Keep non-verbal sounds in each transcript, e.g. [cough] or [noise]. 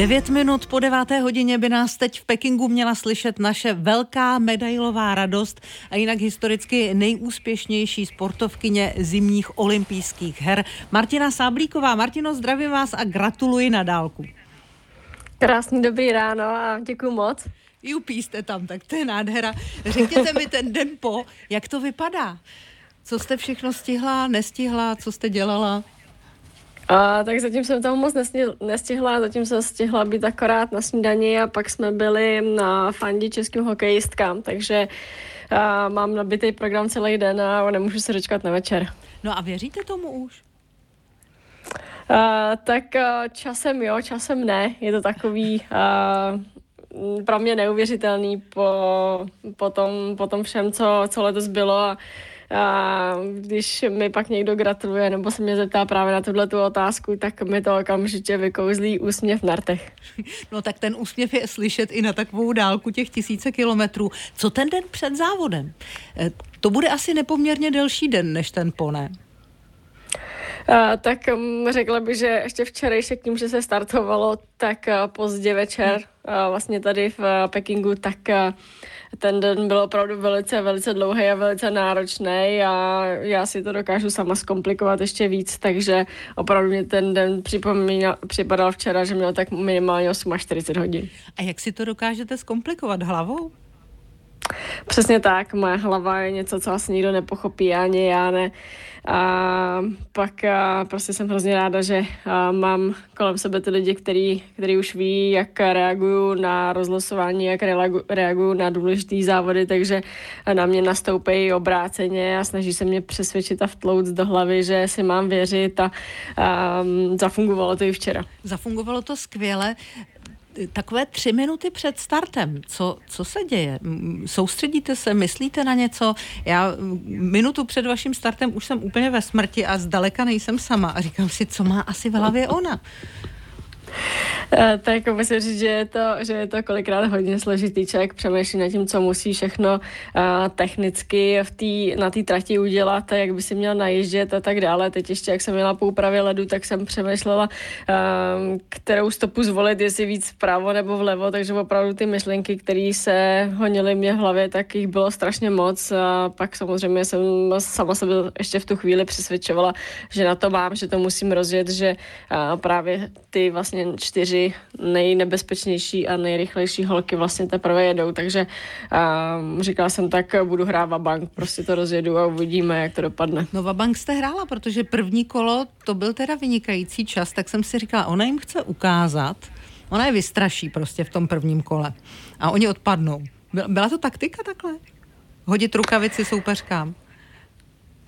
Devět minut po deváté hodině by nás teď v Pekingu měla slyšet naše velká medailová radost a jinak historicky nejúspěšnější sportovkyně zimních olympijských her Martina Sáblíková. Martino, zdravím vás a gratuluji na dálku. Krásný dobrý ráno a děkuji moc. Jupí jste tam, tak to je nádhera. Řekněte mi ten den po, jak to vypadá? Co jste všechno stihla, nestihla, co jste dělala? A, tak zatím jsem tam moc nestihla, zatím jsem stihla být akorát na snídani a pak jsme byli na fandě českým hokejistkám, takže a, mám nabitý program celý den a nemůžu se dočkat na večer. No a věříte tomu už? Uh, tak uh, časem jo, časem ne. Je to takový uh, pro mě neuvěřitelný po, po, tom, po tom všem, co, co letos bylo a a když mi pak někdo gratuluje nebo se mě zeptá právě na tuhle tu otázku, tak mi to okamžitě vykouzlí úsměv na rtech. No tak ten úsměv je slyšet i na takovou dálku těch tisíce kilometrů. Co ten den před závodem? Eh, to bude asi nepoměrně delší den než ten po? Uh, tak um, řekla bych, že ještě včerejšek tím, že se startovalo tak uh, pozdě večer, uh, vlastně tady v uh, Pekingu, tak uh, ten den byl opravdu velice, velice dlouhý a velice náročný a já si to dokážu sama zkomplikovat ještě víc, takže opravdu mě ten den připomínal, připadal včera, že měl tak minimálně 48 hodin. A jak si to dokážete zkomplikovat hlavou? Přesně tak, moje hlava je něco, co asi nikdo nepochopí, ani já ne. A pak a prostě jsem hrozně ráda, že mám kolem sebe ty lidi, který, který už ví, jak reagují na rozlosování, jak reagují na důležité závody, takže na mě nastoupí obráceně a snaží se mě přesvědčit a vtlouc do hlavy, že si mám věřit a, a zafungovalo to i včera. Zafungovalo to skvěle takové tři minuty před startem. Co, co se děje? Soustředíte se, myslíte na něco? Já minutu před vaším startem už jsem úplně ve smrti a zdaleka nejsem sama a říkám si, co má asi v hlavě ona. Eh, tak musím říct, že je to, že je to kolikrát hodně složitý. Člověk přemýšlí nad tím, co musí všechno uh, technicky v tý, na té trati udělat, jak by si měl najíždět a tak dále. Teď ještě, jak jsem měla po úpravě ledu, tak jsem přemýšlela, uh, kterou stopu zvolit, jestli víc vpravo nebo vlevo, takže opravdu ty myšlenky, které se honily mě v hlavě, tak jich bylo strašně moc. A pak samozřejmě jsem sama sebe ještě v tu chvíli přesvědčovala, že na to mám, že to musím rozjet, že právě ty vlastně čtyři nejnebezpečnější a nejrychlejší holky vlastně teprve jedou, takže uh, říkala jsem tak, budu hrát bank, prostě to rozjedu a uvidíme, jak to dopadne. No bank jste hrála, protože první kolo to byl teda vynikající čas, tak jsem si říkala, ona jim chce ukázat, ona je vystraší prostě v tom prvním kole a oni odpadnou. Byla to taktika takhle? Hodit rukavici soupeřkám?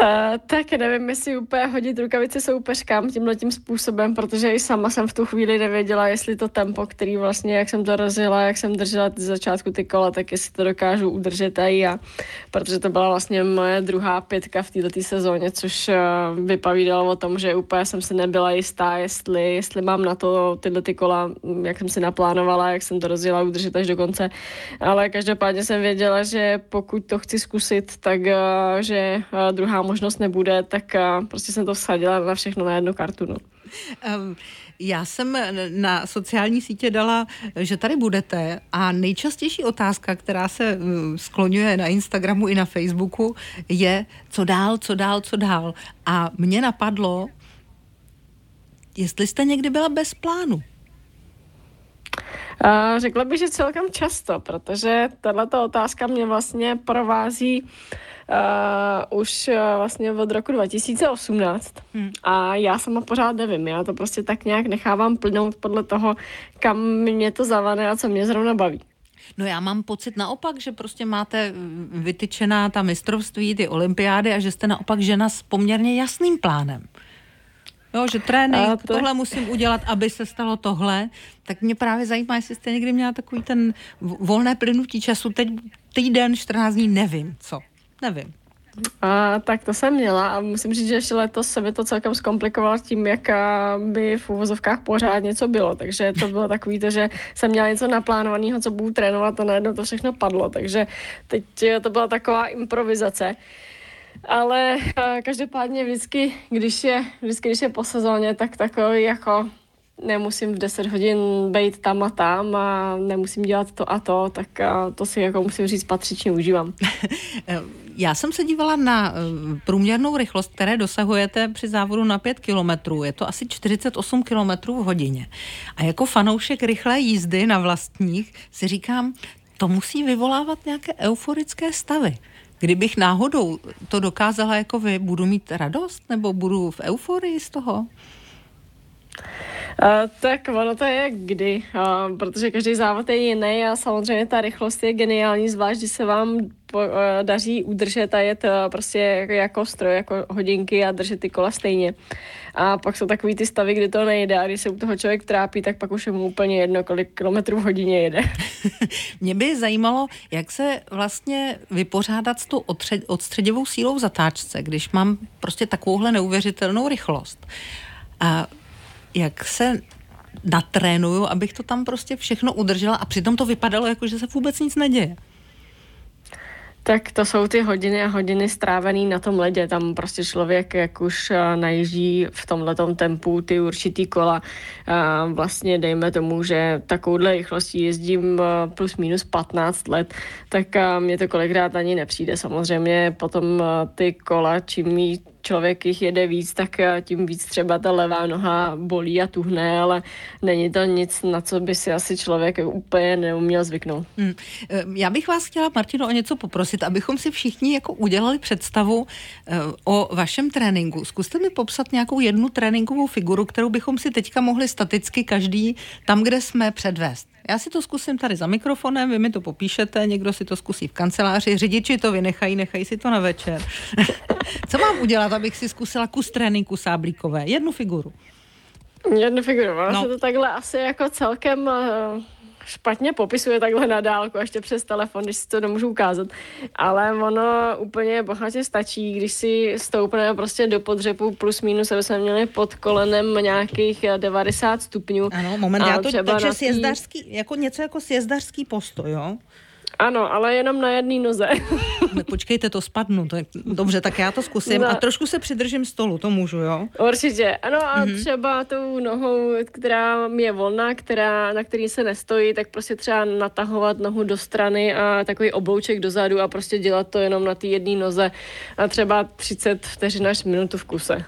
Uh, tak nevím, jestli úplně hodit rukavice soupeřkám tímhle tím způsobem, protože i sama jsem v tu chvíli nevěděla, jestli to tempo, který vlastně, jak jsem to rozjela, jak jsem držela z začátku ty kola, tak jestli to dokážu udržet i já, protože to byla vlastně moje druhá pětka v této sezóně, což uh, vypovídalo o tom, že úplně jsem si nebyla jistá, jestli, jestli mám na to tyhle ty kola, jak jsem si naplánovala, jak jsem to rozjela udržet až do konce, ale každopádně jsem věděla, že pokud to chci zkusit, tak uh, že uh, druhá možnost nebude, tak uh, prostě jsem to vsadila na všechno na jednu kartu. No. Um, já jsem na sociální sítě dala, že tady budete a nejčastější otázka, která se skloňuje na Instagramu i na Facebooku, je co dál, co dál, co dál. A mě napadlo, jestli jste někdy byla bez plánu. Uh, řekla bych, že celkem často, protože tato otázka mě vlastně provází uh, uh, už uh, vlastně od roku 2018 hmm. a já sama pořád nevím, já to prostě tak nějak nechávám plnout podle toho, kam mě to zavane a co mě zrovna baví. No já mám pocit naopak, že prostě máte vytyčená ta mistrovství, ty olympiády a že jste naopak žena s poměrně jasným plánem. Jo, že trénink, to... tohle musím udělat, aby se stalo tohle. Tak mě právě zajímá, jestli jste někdy měla takový ten volné plynutí času. Teď týden, 14 dní, nevím co. Nevím. A, tak to jsem měla a musím říct, že ještě letos se mi to celkem zkomplikovalo tím, jak by v úvozovkách pořád něco bylo. Takže to bylo takový to, že jsem měla něco naplánovaného, co budu trénovat a najednou to všechno padlo. Takže teď to byla taková improvizace. Ale každopádně vždycky, když je, vždycky, když je po sezóně, tak takový jako nemusím v 10 hodin být tam a tam a nemusím dělat to a to, tak a to si jako musím říct patřičně užívám. [laughs] Já jsem se dívala na eh, průměrnou rychlost, které dosahujete při závodu na 5 kilometrů. Je to asi 48 kilometrů v hodině. A jako fanoušek rychlé jízdy na vlastních si říkám, to musí vyvolávat nějaké euforické stavy. Kdybych náhodou to dokázala jako vy, budu mít radost nebo budu v euforii z toho? Tak ono to je kdy, uh, protože každý závod je jiný a samozřejmě ta rychlost je geniální, zvlášť když se vám po, uh, daří udržet a jet prostě jako, stroj, jako hodinky a držet ty kola stejně. A pak jsou takový ty stavy, kdy to nejde a když se u toho člověk trápí, tak pak už je mu úplně jedno, kolik kilometrů v hodině jede. [laughs] Mě by zajímalo, jak se vlastně vypořádat s tou odstředivou sílou v zatáčce, když mám prostě takovouhle neuvěřitelnou rychlost. A jak se natrénuju, abych to tam prostě všechno udržela a přitom to vypadalo jako, že se vůbec nic neděje. Tak to jsou ty hodiny a hodiny strávený na tom ledě. Tam prostě člověk, jak už eh, najíždí v tomhletom tempu ty určitý kola, eh, vlastně dejme tomu, že takovouhle rychlostí jezdím eh, plus minus 15 let, tak mě to kolikrát ani nepřijde. Samozřejmě potom ty kola, čím člověk jich jede víc, tak eh, tím víc třeba ta levá noha bolí a tuhne, ale není to nic, na co by si asi člověk úplně neuměl zvyknout. Hmm. Eh, já bych vás chtěla, Martino, o něco poprosit, abychom si všichni jako udělali představu eh, o vašem tréninku. Zkuste mi popsat nějakou jednu tréninkovou figuru, kterou bychom si teďka mohli staticky každý tam, kde jsme předvést. Já si to zkusím tady za mikrofonem, vy mi to popíšete, někdo si to zkusí v kanceláři, řidiči to vynechají, nechají si to na večer. [laughs] Co mám udělat, abych si zkusila kus tréninku sáblíkové? Jednu figuru. Jednu figuru, no. se to takhle asi jako celkem uh špatně popisuje takhle na dálku, ještě přes telefon, když si to nemůžu ukázat. Ale ono úplně bohatě stačí, když si stoupne prostě do podřepu plus minus, aby jsme měli pod kolenem nějakých 90 stupňů. Ano, moment, já to, takže tý... sjezdařský, jako něco jako sjezdařský postoj, jo? Ano, ale jenom na jedné noze. [laughs] Počkejte, to spadnu. To je, dobře, tak já to zkusím. No. A trošku se přidržím stolu, to můžu, jo? Určitě. Ano a mm-hmm. třeba tou nohou, která mi je volná, která, na který se nestojí, tak prostě třeba natahovat nohu do strany a takový oblouček dozadu a prostě dělat to jenom na té jedné noze a třeba 30 vteřin až minutu v kuse.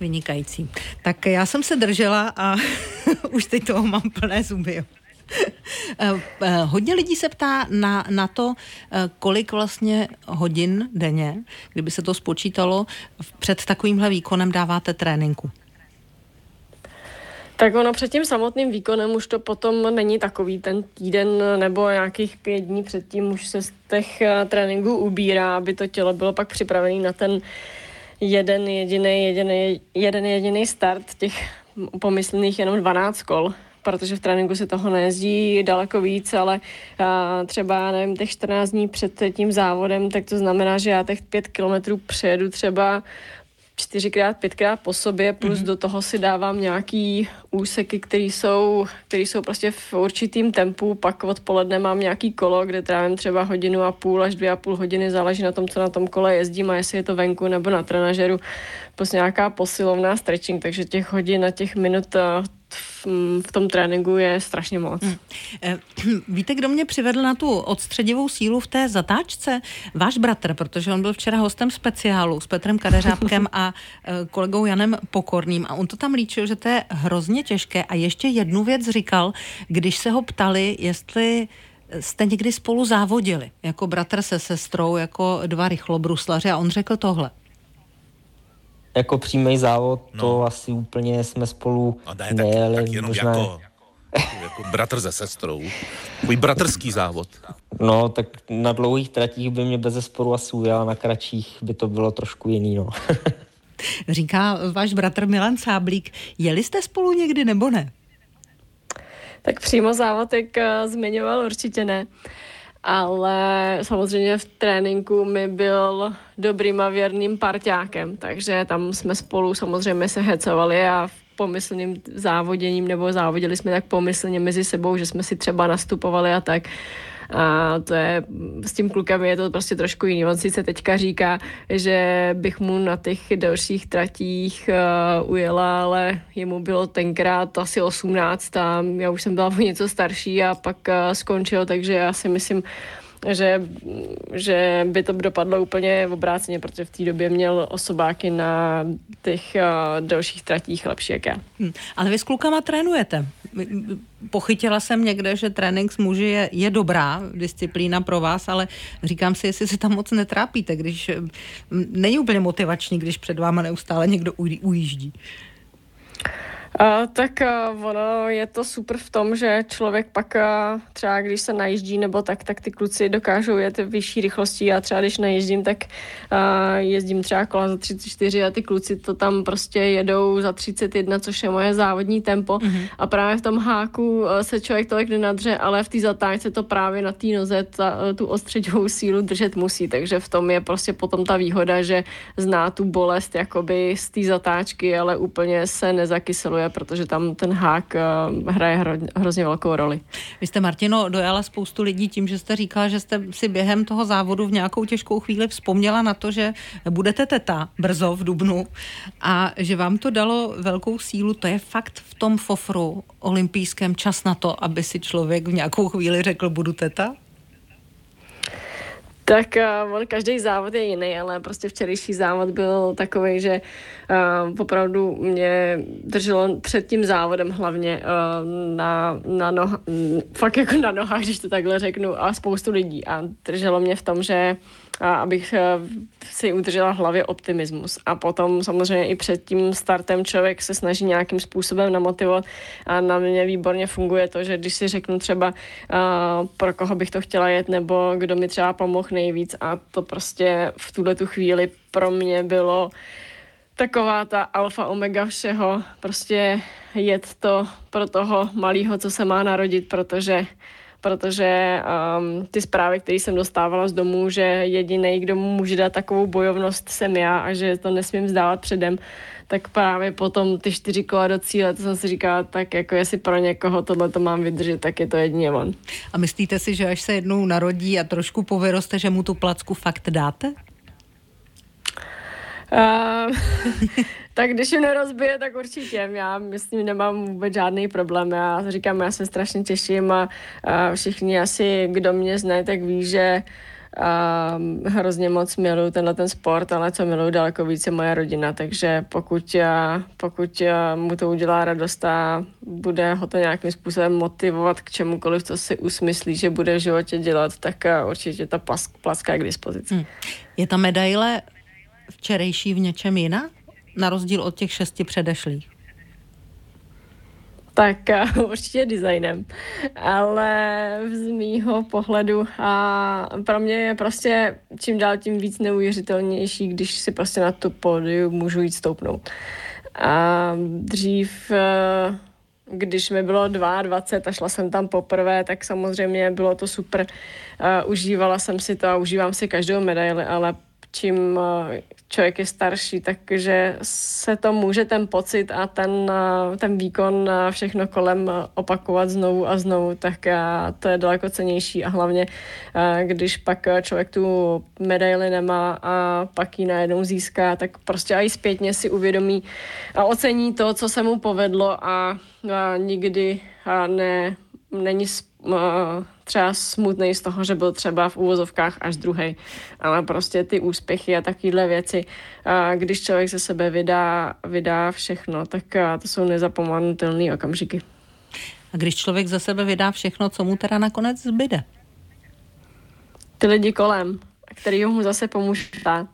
Vynikající. Tak já jsem se držela a [laughs] už teď toho mám plné zuby. Eh, eh, hodně lidí se ptá na, na to, eh, kolik vlastně hodin denně, kdyby se to spočítalo, před takovýmhle výkonem dáváte tréninku. Tak ono před tím samotným výkonem už to potom není takový ten týden nebo nějakých pět dní předtím už se z těch tréninků ubírá, aby to tělo bylo pak připravené na ten jeden jediný, jediný, jeden jediný start těch pomyslných jenom 12 kol protože v tréninku se toho nejezdí daleko víc, ale a, třeba, nevím, těch 14 dní před tím závodem, tak to znamená, že já těch 5 kilometrů přejedu třeba čtyřikrát, pětkrát po sobě, plus mm-hmm. do toho si dávám nějaký úseky, které jsou, které jsou prostě v určitým tempu, pak odpoledne mám nějaký kolo, kde trávím třeba hodinu a půl až dvě a půl hodiny, záleží na tom, co na tom kole jezdím a jestli je to venku nebo na trenažeru, prostě nějaká posilovná stretching, takže těch hodin a těch minut v, v tom tréninku je strašně moc. Hmm. [clears throat] Víte, kdo mě přivedl na tu odstředivou sílu v té zatáčce? Váš bratr, protože on byl včera hostem speciálu s Petrem Kadeřábkem a eh, kolegou Janem Pokorným a on to tam líčil, že to je hrozně těžké a ještě jednu věc říkal, když se ho ptali, jestli jste někdy spolu závodili, jako bratr se sestrou, jako dva rychlobruslaři a on řekl tohle jako přímý závod, no. to asi úplně jsme spolu a ne, nejeli. Tak, tak jenom možná... jako, jako bratr se sestrou. Tvůj bratrský závod. No, tak na dlouhých tratích by mě bez sporu asi ujela, na kratších by to bylo trošku jiný, no. [laughs] Říká váš bratr Milan Sáblík. Jeli jste spolu někdy nebo ne? Tak přímo závod, jak uh, zmiňoval, určitě ne. Uh, ale samozřejmě v tréninku mi byl dobrým a věrným parťákem, takže tam jsme spolu samozřejmě se hecovali a v pomyslným závoděním nebo závodili jsme tak pomyslně mezi sebou, že jsme si třeba nastupovali a tak. A to je, s tím klukem je to prostě trošku jiný. On sice teďka říká, že bych mu na těch dalších tratích uh, ujela, ale jemu bylo tenkrát asi 18 a já už jsem byla něco starší a pak uh, skončil, takže já si myslím, že, že by to dopadlo úplně obráceně, protože v té době měl osobáky na těch uh, dalších tratích lepší jak já. Hmm. Ale vy s klukama trénujete. Pochytila jsem někde, že trénink s muži je, je dobrá disciplína pro vás, ale říkám si, jestli se tam moc netrápíte, když není úplně motivační, když před váma neustále někdo ujíždí. Uh, tak uh, ono je to super v tom, že člověk pak uh, třeba když se najíždí nebo tak, tak ty kluci dokážou jet vyšší rychlosti. Já třeba když najíždím, tak uh, jezdím třeba kola za 34 a ty kluci to tam prostě jedou za 31, což je moje závodní tempo. Mm-hmm. A právě v tom háku uh, se člověk tolik nenadře, ale v té zatáčce to právě na té noze ta, uh, tu ostředovou sílu držet musí. Takže v tom je prostě potom ta výhoda, že zná tu bolest jakoby z té zatáčky, ale úplně se nezakyseluje funguje, protože tam ten hák uh, hraje hro, hrozně velkou roli. Vy jste, Martino, dojala spoustu lidí tím, že jste říkala, že jste si během toho závodu v nějakou těžkou chvíli vzpomněla na to, že budete teta brzo v Dubnu a že vám to dalo velkou sílu. To je fakt v tom fofru olympijském čas na to, aby si člověk v nějakou chvíli řekl, budu teta? Tak uh, on každý závod je jiný, ale prostě včerejší závod byl takový, že uh, opravdu mě drželo před tím závodem hlavně uh, na, na noha, fakt jako na nohách, když to takhle řeknu, a spoustu lidí. A drželo mě v tom, že a abych eh, si udržela v hlavě optimismus. A potom samozřejmě i před tím startem člověk se snaží nějakým způsobem namotivovat. A na mě výborně funguje to, že když si řeknu třeba uh, pro koho bych to chtěla jet nebo kdo mi třeba pomohl nejvíc. A to prostě v tuhle tu chvíli pro mě bylo taková ta alfa omega všeho, prostě jet to pro toho malého, co se má narodit, protože protože um, ty zprávy, které jsem dostávala z domu, že jediný, kdo mu může dát takovou bojovnost, jsem já a že to nesmím vzdávat předem, tak právě potom ty čtyři kola do cíle, to jsem si říkala, tak jako jestli pro někoho tohle to mám vydržet, tak je to jedině on. A myslíte si, že až se jednou narodí a trošku povyroste, že mu tu placku fakt dáte? Uh, [laughs] tak když ji nerozbije, tak určitě. Já myslím, nemám vůbec žádný problém. Já říkám, já se strašně těším a, a všichni asi, kdo mě zná, tak ví, že a hrozně moc miluju tenhle ten sport, ale co miluju daleko více moje rodina, takže pokud, pokud mu to udělá radost a bude ho to nějakým způsobem motivovat k čemukoliv, co si usmyslí, že bude v životě dělat, tak určitě ta placka je k dispozici. Hmm. Je ta medaile včerejší v něčem jiná? Na rozdíl od těch šesti předešlých. Tak uh, [laughs] určitě designem, ale z mýho pohledu a pro mě je prostě čím dál tím víc neuvěřitelnější, když si prostě na tu pódiu můžu jít stoupnout. A dřív uh, když mi bylo 22 a šla jsem tam poprvé, tak samozřejmě bylo to super. Uh, užívala jsem si to a užívám si každou medaili, ale čím eh, člověk je starší, takže se to může ten pocit a ten, eh, ten výkon a všechno kolem opakovat znovu a znovu, tak eh, to je daleko cenější a hlavně, když pak člověk tu medaili nemá a pak ji najednou získá, tak prostě i zpětně si uvědomí a ocení to, co se mu povedlo a, nikdy ne, není třeba smutný z toho, že byl třeba v úvozovkách až druhý. Ale prostě ty úspěchy a takovéhle věci, když člověk ze sebe vydá, vydá všechno, tak to jsou nezapomenutelné okamžiky. A když člověk ze sebe vydá všechno, co mu teda nakonec zbyde? Ty lidi kolem, který mu zase pomůžu stát.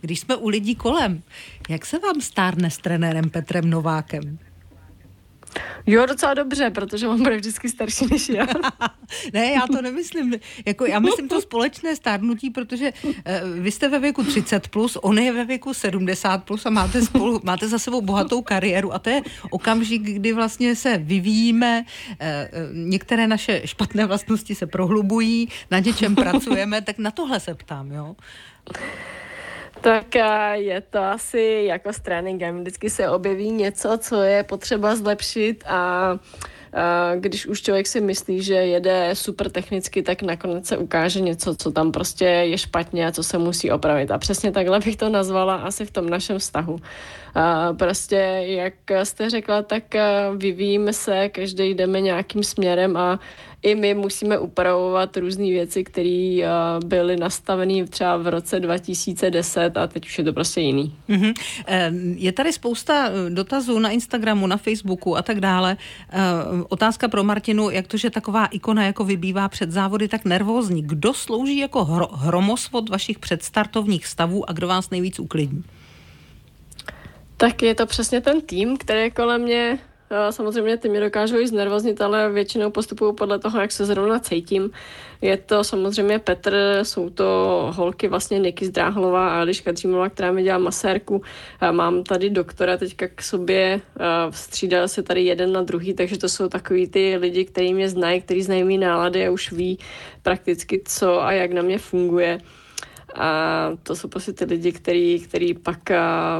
Když jsme u lidí kolem, jak se vám stárne s trenérem Petrem Novákem? Jo, docela dobře, protože on bude vždycky starší než já. [laughs] ne, já to nemyslím. Jako, já myslím to společné stárnutí, protože uh, vy jste ve věku 30 plus, on je ve věku 70 plus a máte, spolu, [laughs] máte za sebou bohatou kariéru a to je okamžik, kdy vlastně se vyvíjíme, uh, některé naše špatné vlastnosti se prohlubují, na něčem [laughs] pracujeme, tak na tohle se ptám, jo. Tak je to asi jako s tréninkem. Vždycky se objeví něco, co je potřeba zlepšit a když už člověk si myslí, že jede super technicky, tak nakonec se ukáže něco, co tam prostě je špatně a co se musí opravit. A přesně takhle bych to nazvala asi v tom našem vztahu. Prostě, jak jste řekla, tak vyvíjíme se, každý jdeme nějakým směrem a i my musíme upravovat různé věci, které uh, byly nastaveny třeba v roce 2010 a teď už je to prostě jiný. Mm-hmm. Je tady spousta eh, dotazů na Instagramu, na Facebooku a tak dále. Eh, otázka pro Martinu, jak to, že taková ikona jako vybývá před závody tak nervózní. Kdo slouží jako hro- hromosvod vašich předstartovních stavů a kdo vás nejvíc uklidní? Tak je to přesně ten tým, který je kolem mě Samozřejmě ty mě dokážou i znervoznit, ale většinou postupuju podle toho, jak se zrovna cítím. Je to samozřejmě Petr, jsou to holky vlastně Niky Zdráhlová a Eliška Dřímová, která mi dělá masérku. Mám tady doktora teďka k sobě, střídá se tady jeden na druhý, takže to jsou takový ty lidi, kteří mě znají, kteří znají mý nálady a už ví prakticky co a jak na mě funguje. A to jsou prostě ty lidi, který, který pak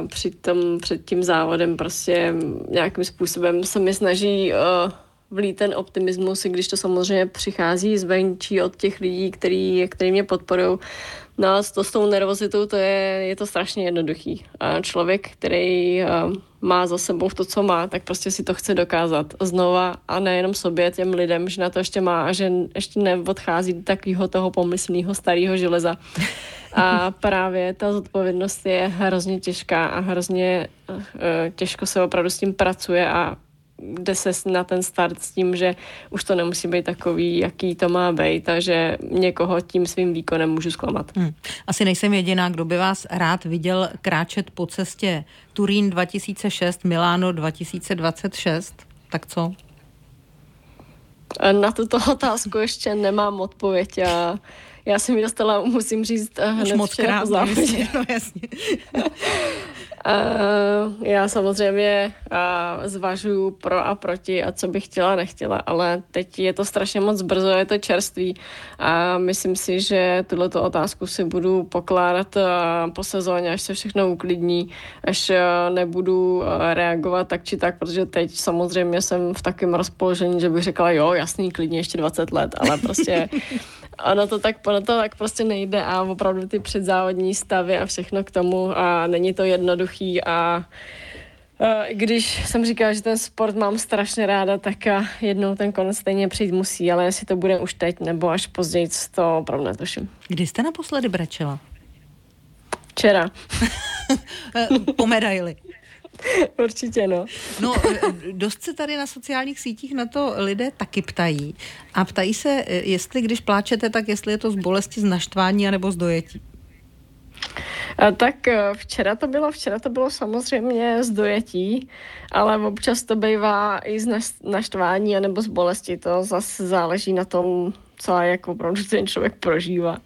při tom, před tím závodem prostě nějakým způsobem se mi snaží uh, vlít ten optimismus, i když to samozřejmě přichází zvenčí od těch lidí, který, který mě podporují. No a to s tou nervozitou, to je, je to strašně jednoduchý. A člověk, který uh, má za sebou to, co má, tak prostě si to chce dokázat znova a nejenom sobě, těm lidem, že na to ještě má a že ještě neodchází do takového toho pomyslného starého železa. A právě ta zodpovědnost je hrozně těžká a hrozně uh, těžko se opravdu s tím pracuje a jde se na ten start s tím, že už to nemusí být takový, jaký to má být a že někoho tím svým výkonem můžu zklamat. Hmm. Asi nejsem jediná, kdo by vás rád viděl kráčet po cestě Turín 2006, Miláno 2026. Tak co? Na tuto otázku ještě nemám odpověď a já jsem mi dostala, musím říct, hned Už moc krát, no jasně. [laughs] Uh, já samozřejmě uh, zvažuju pro a proti a co bych chtěla, nechtěla, ale teď je to strašně moc brzo, je to čerství a myslím si, že tuto otázku si budu pokládat uh, po sezóně, až se všechno uklidní, až nebudu reagovat tak či tak, protože teď samozřejmě jsem v takovém rozpoložení, že bych řekla, jo, jasný, klidně ještě 20 let, ale prostě [laughs] ono to tak, ono to tak prostě nejde a opravdu ty předzávodní stavy a všechno k tomu a není to jednoduchý a když jsem říkala, že ten sport mám strašně ráda, tak jednou ten konec stejně přijít musí, ale jestli to bude už teď nebo až později, to opravdu netuším. Kdy jste naposledy brečela? Včera. [laughs] po medaili. [laughs] Určitě, no. No, dost se tady na sociálních sítích na to lidé taky ptají. A ptají se, jestli když pláčete, tak jestli je to z bolesti, z naštvání, anebo z dojetí. A tak eh, včera to bylo, včera to bylo samozřejmě z dojetí, ale občas to bývá i z naštvání anebo z bolesti. To zase záleží na tom, co a jak opravdu ten člověk prožívá.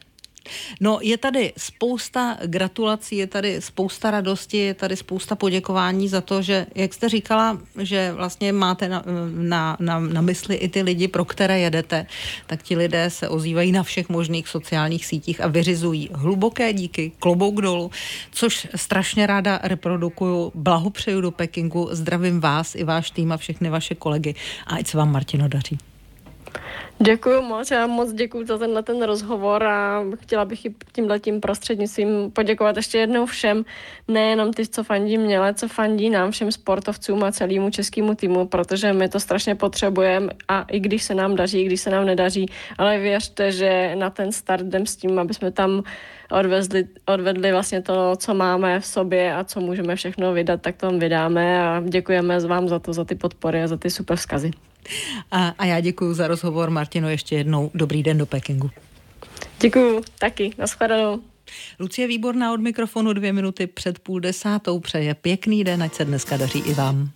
No je tady spousta gratulací, je tady spousta radosti, je tady spousta poděkování za to, že, jak jste říkala, že vlastně máte na, na, na, na mysli i ty lidi, pro které jedete, tak ti lidé se ozývají na všech možných sociálních sítích a vyřizují hluboké díky, klobouk dolů, což strašně ráda reprodukuju. Blahopřeju do Pekingu, zdravím vás i váš tým a všechny vaše kolegy a ať se vám Martino daří. Děkuji moc, já moc děkuji za tenhle ten rozhovor a chtěla bych i tímhle tím prostřednictvím poděkovat ještě jednou všem, nejenom ty, co fandí mě, ale co fandí nám, všem sportovcům a celému českému týmu, protože my to strašně potřebujeme a i když se nám daří, i když se nám nedaří, ale věřte, že na ten start jdem s tím, aby jsme tam odvezli, odvedli vlastně to, co máme v sobě a co můžeme všechno vydat, tak to vydáme a děkujeme vám za to, za ty podpory a za ty super vzkazy. A, a já děkuji za rozhovor, Martino, ještě jednou. Dobrý den do Pekingu. Děkuji, taky. Naschledanou. Lucie Výborná od mikrofonu dvě minuty před půl desátou přeje pěkný den, ať se dneska daří i vám.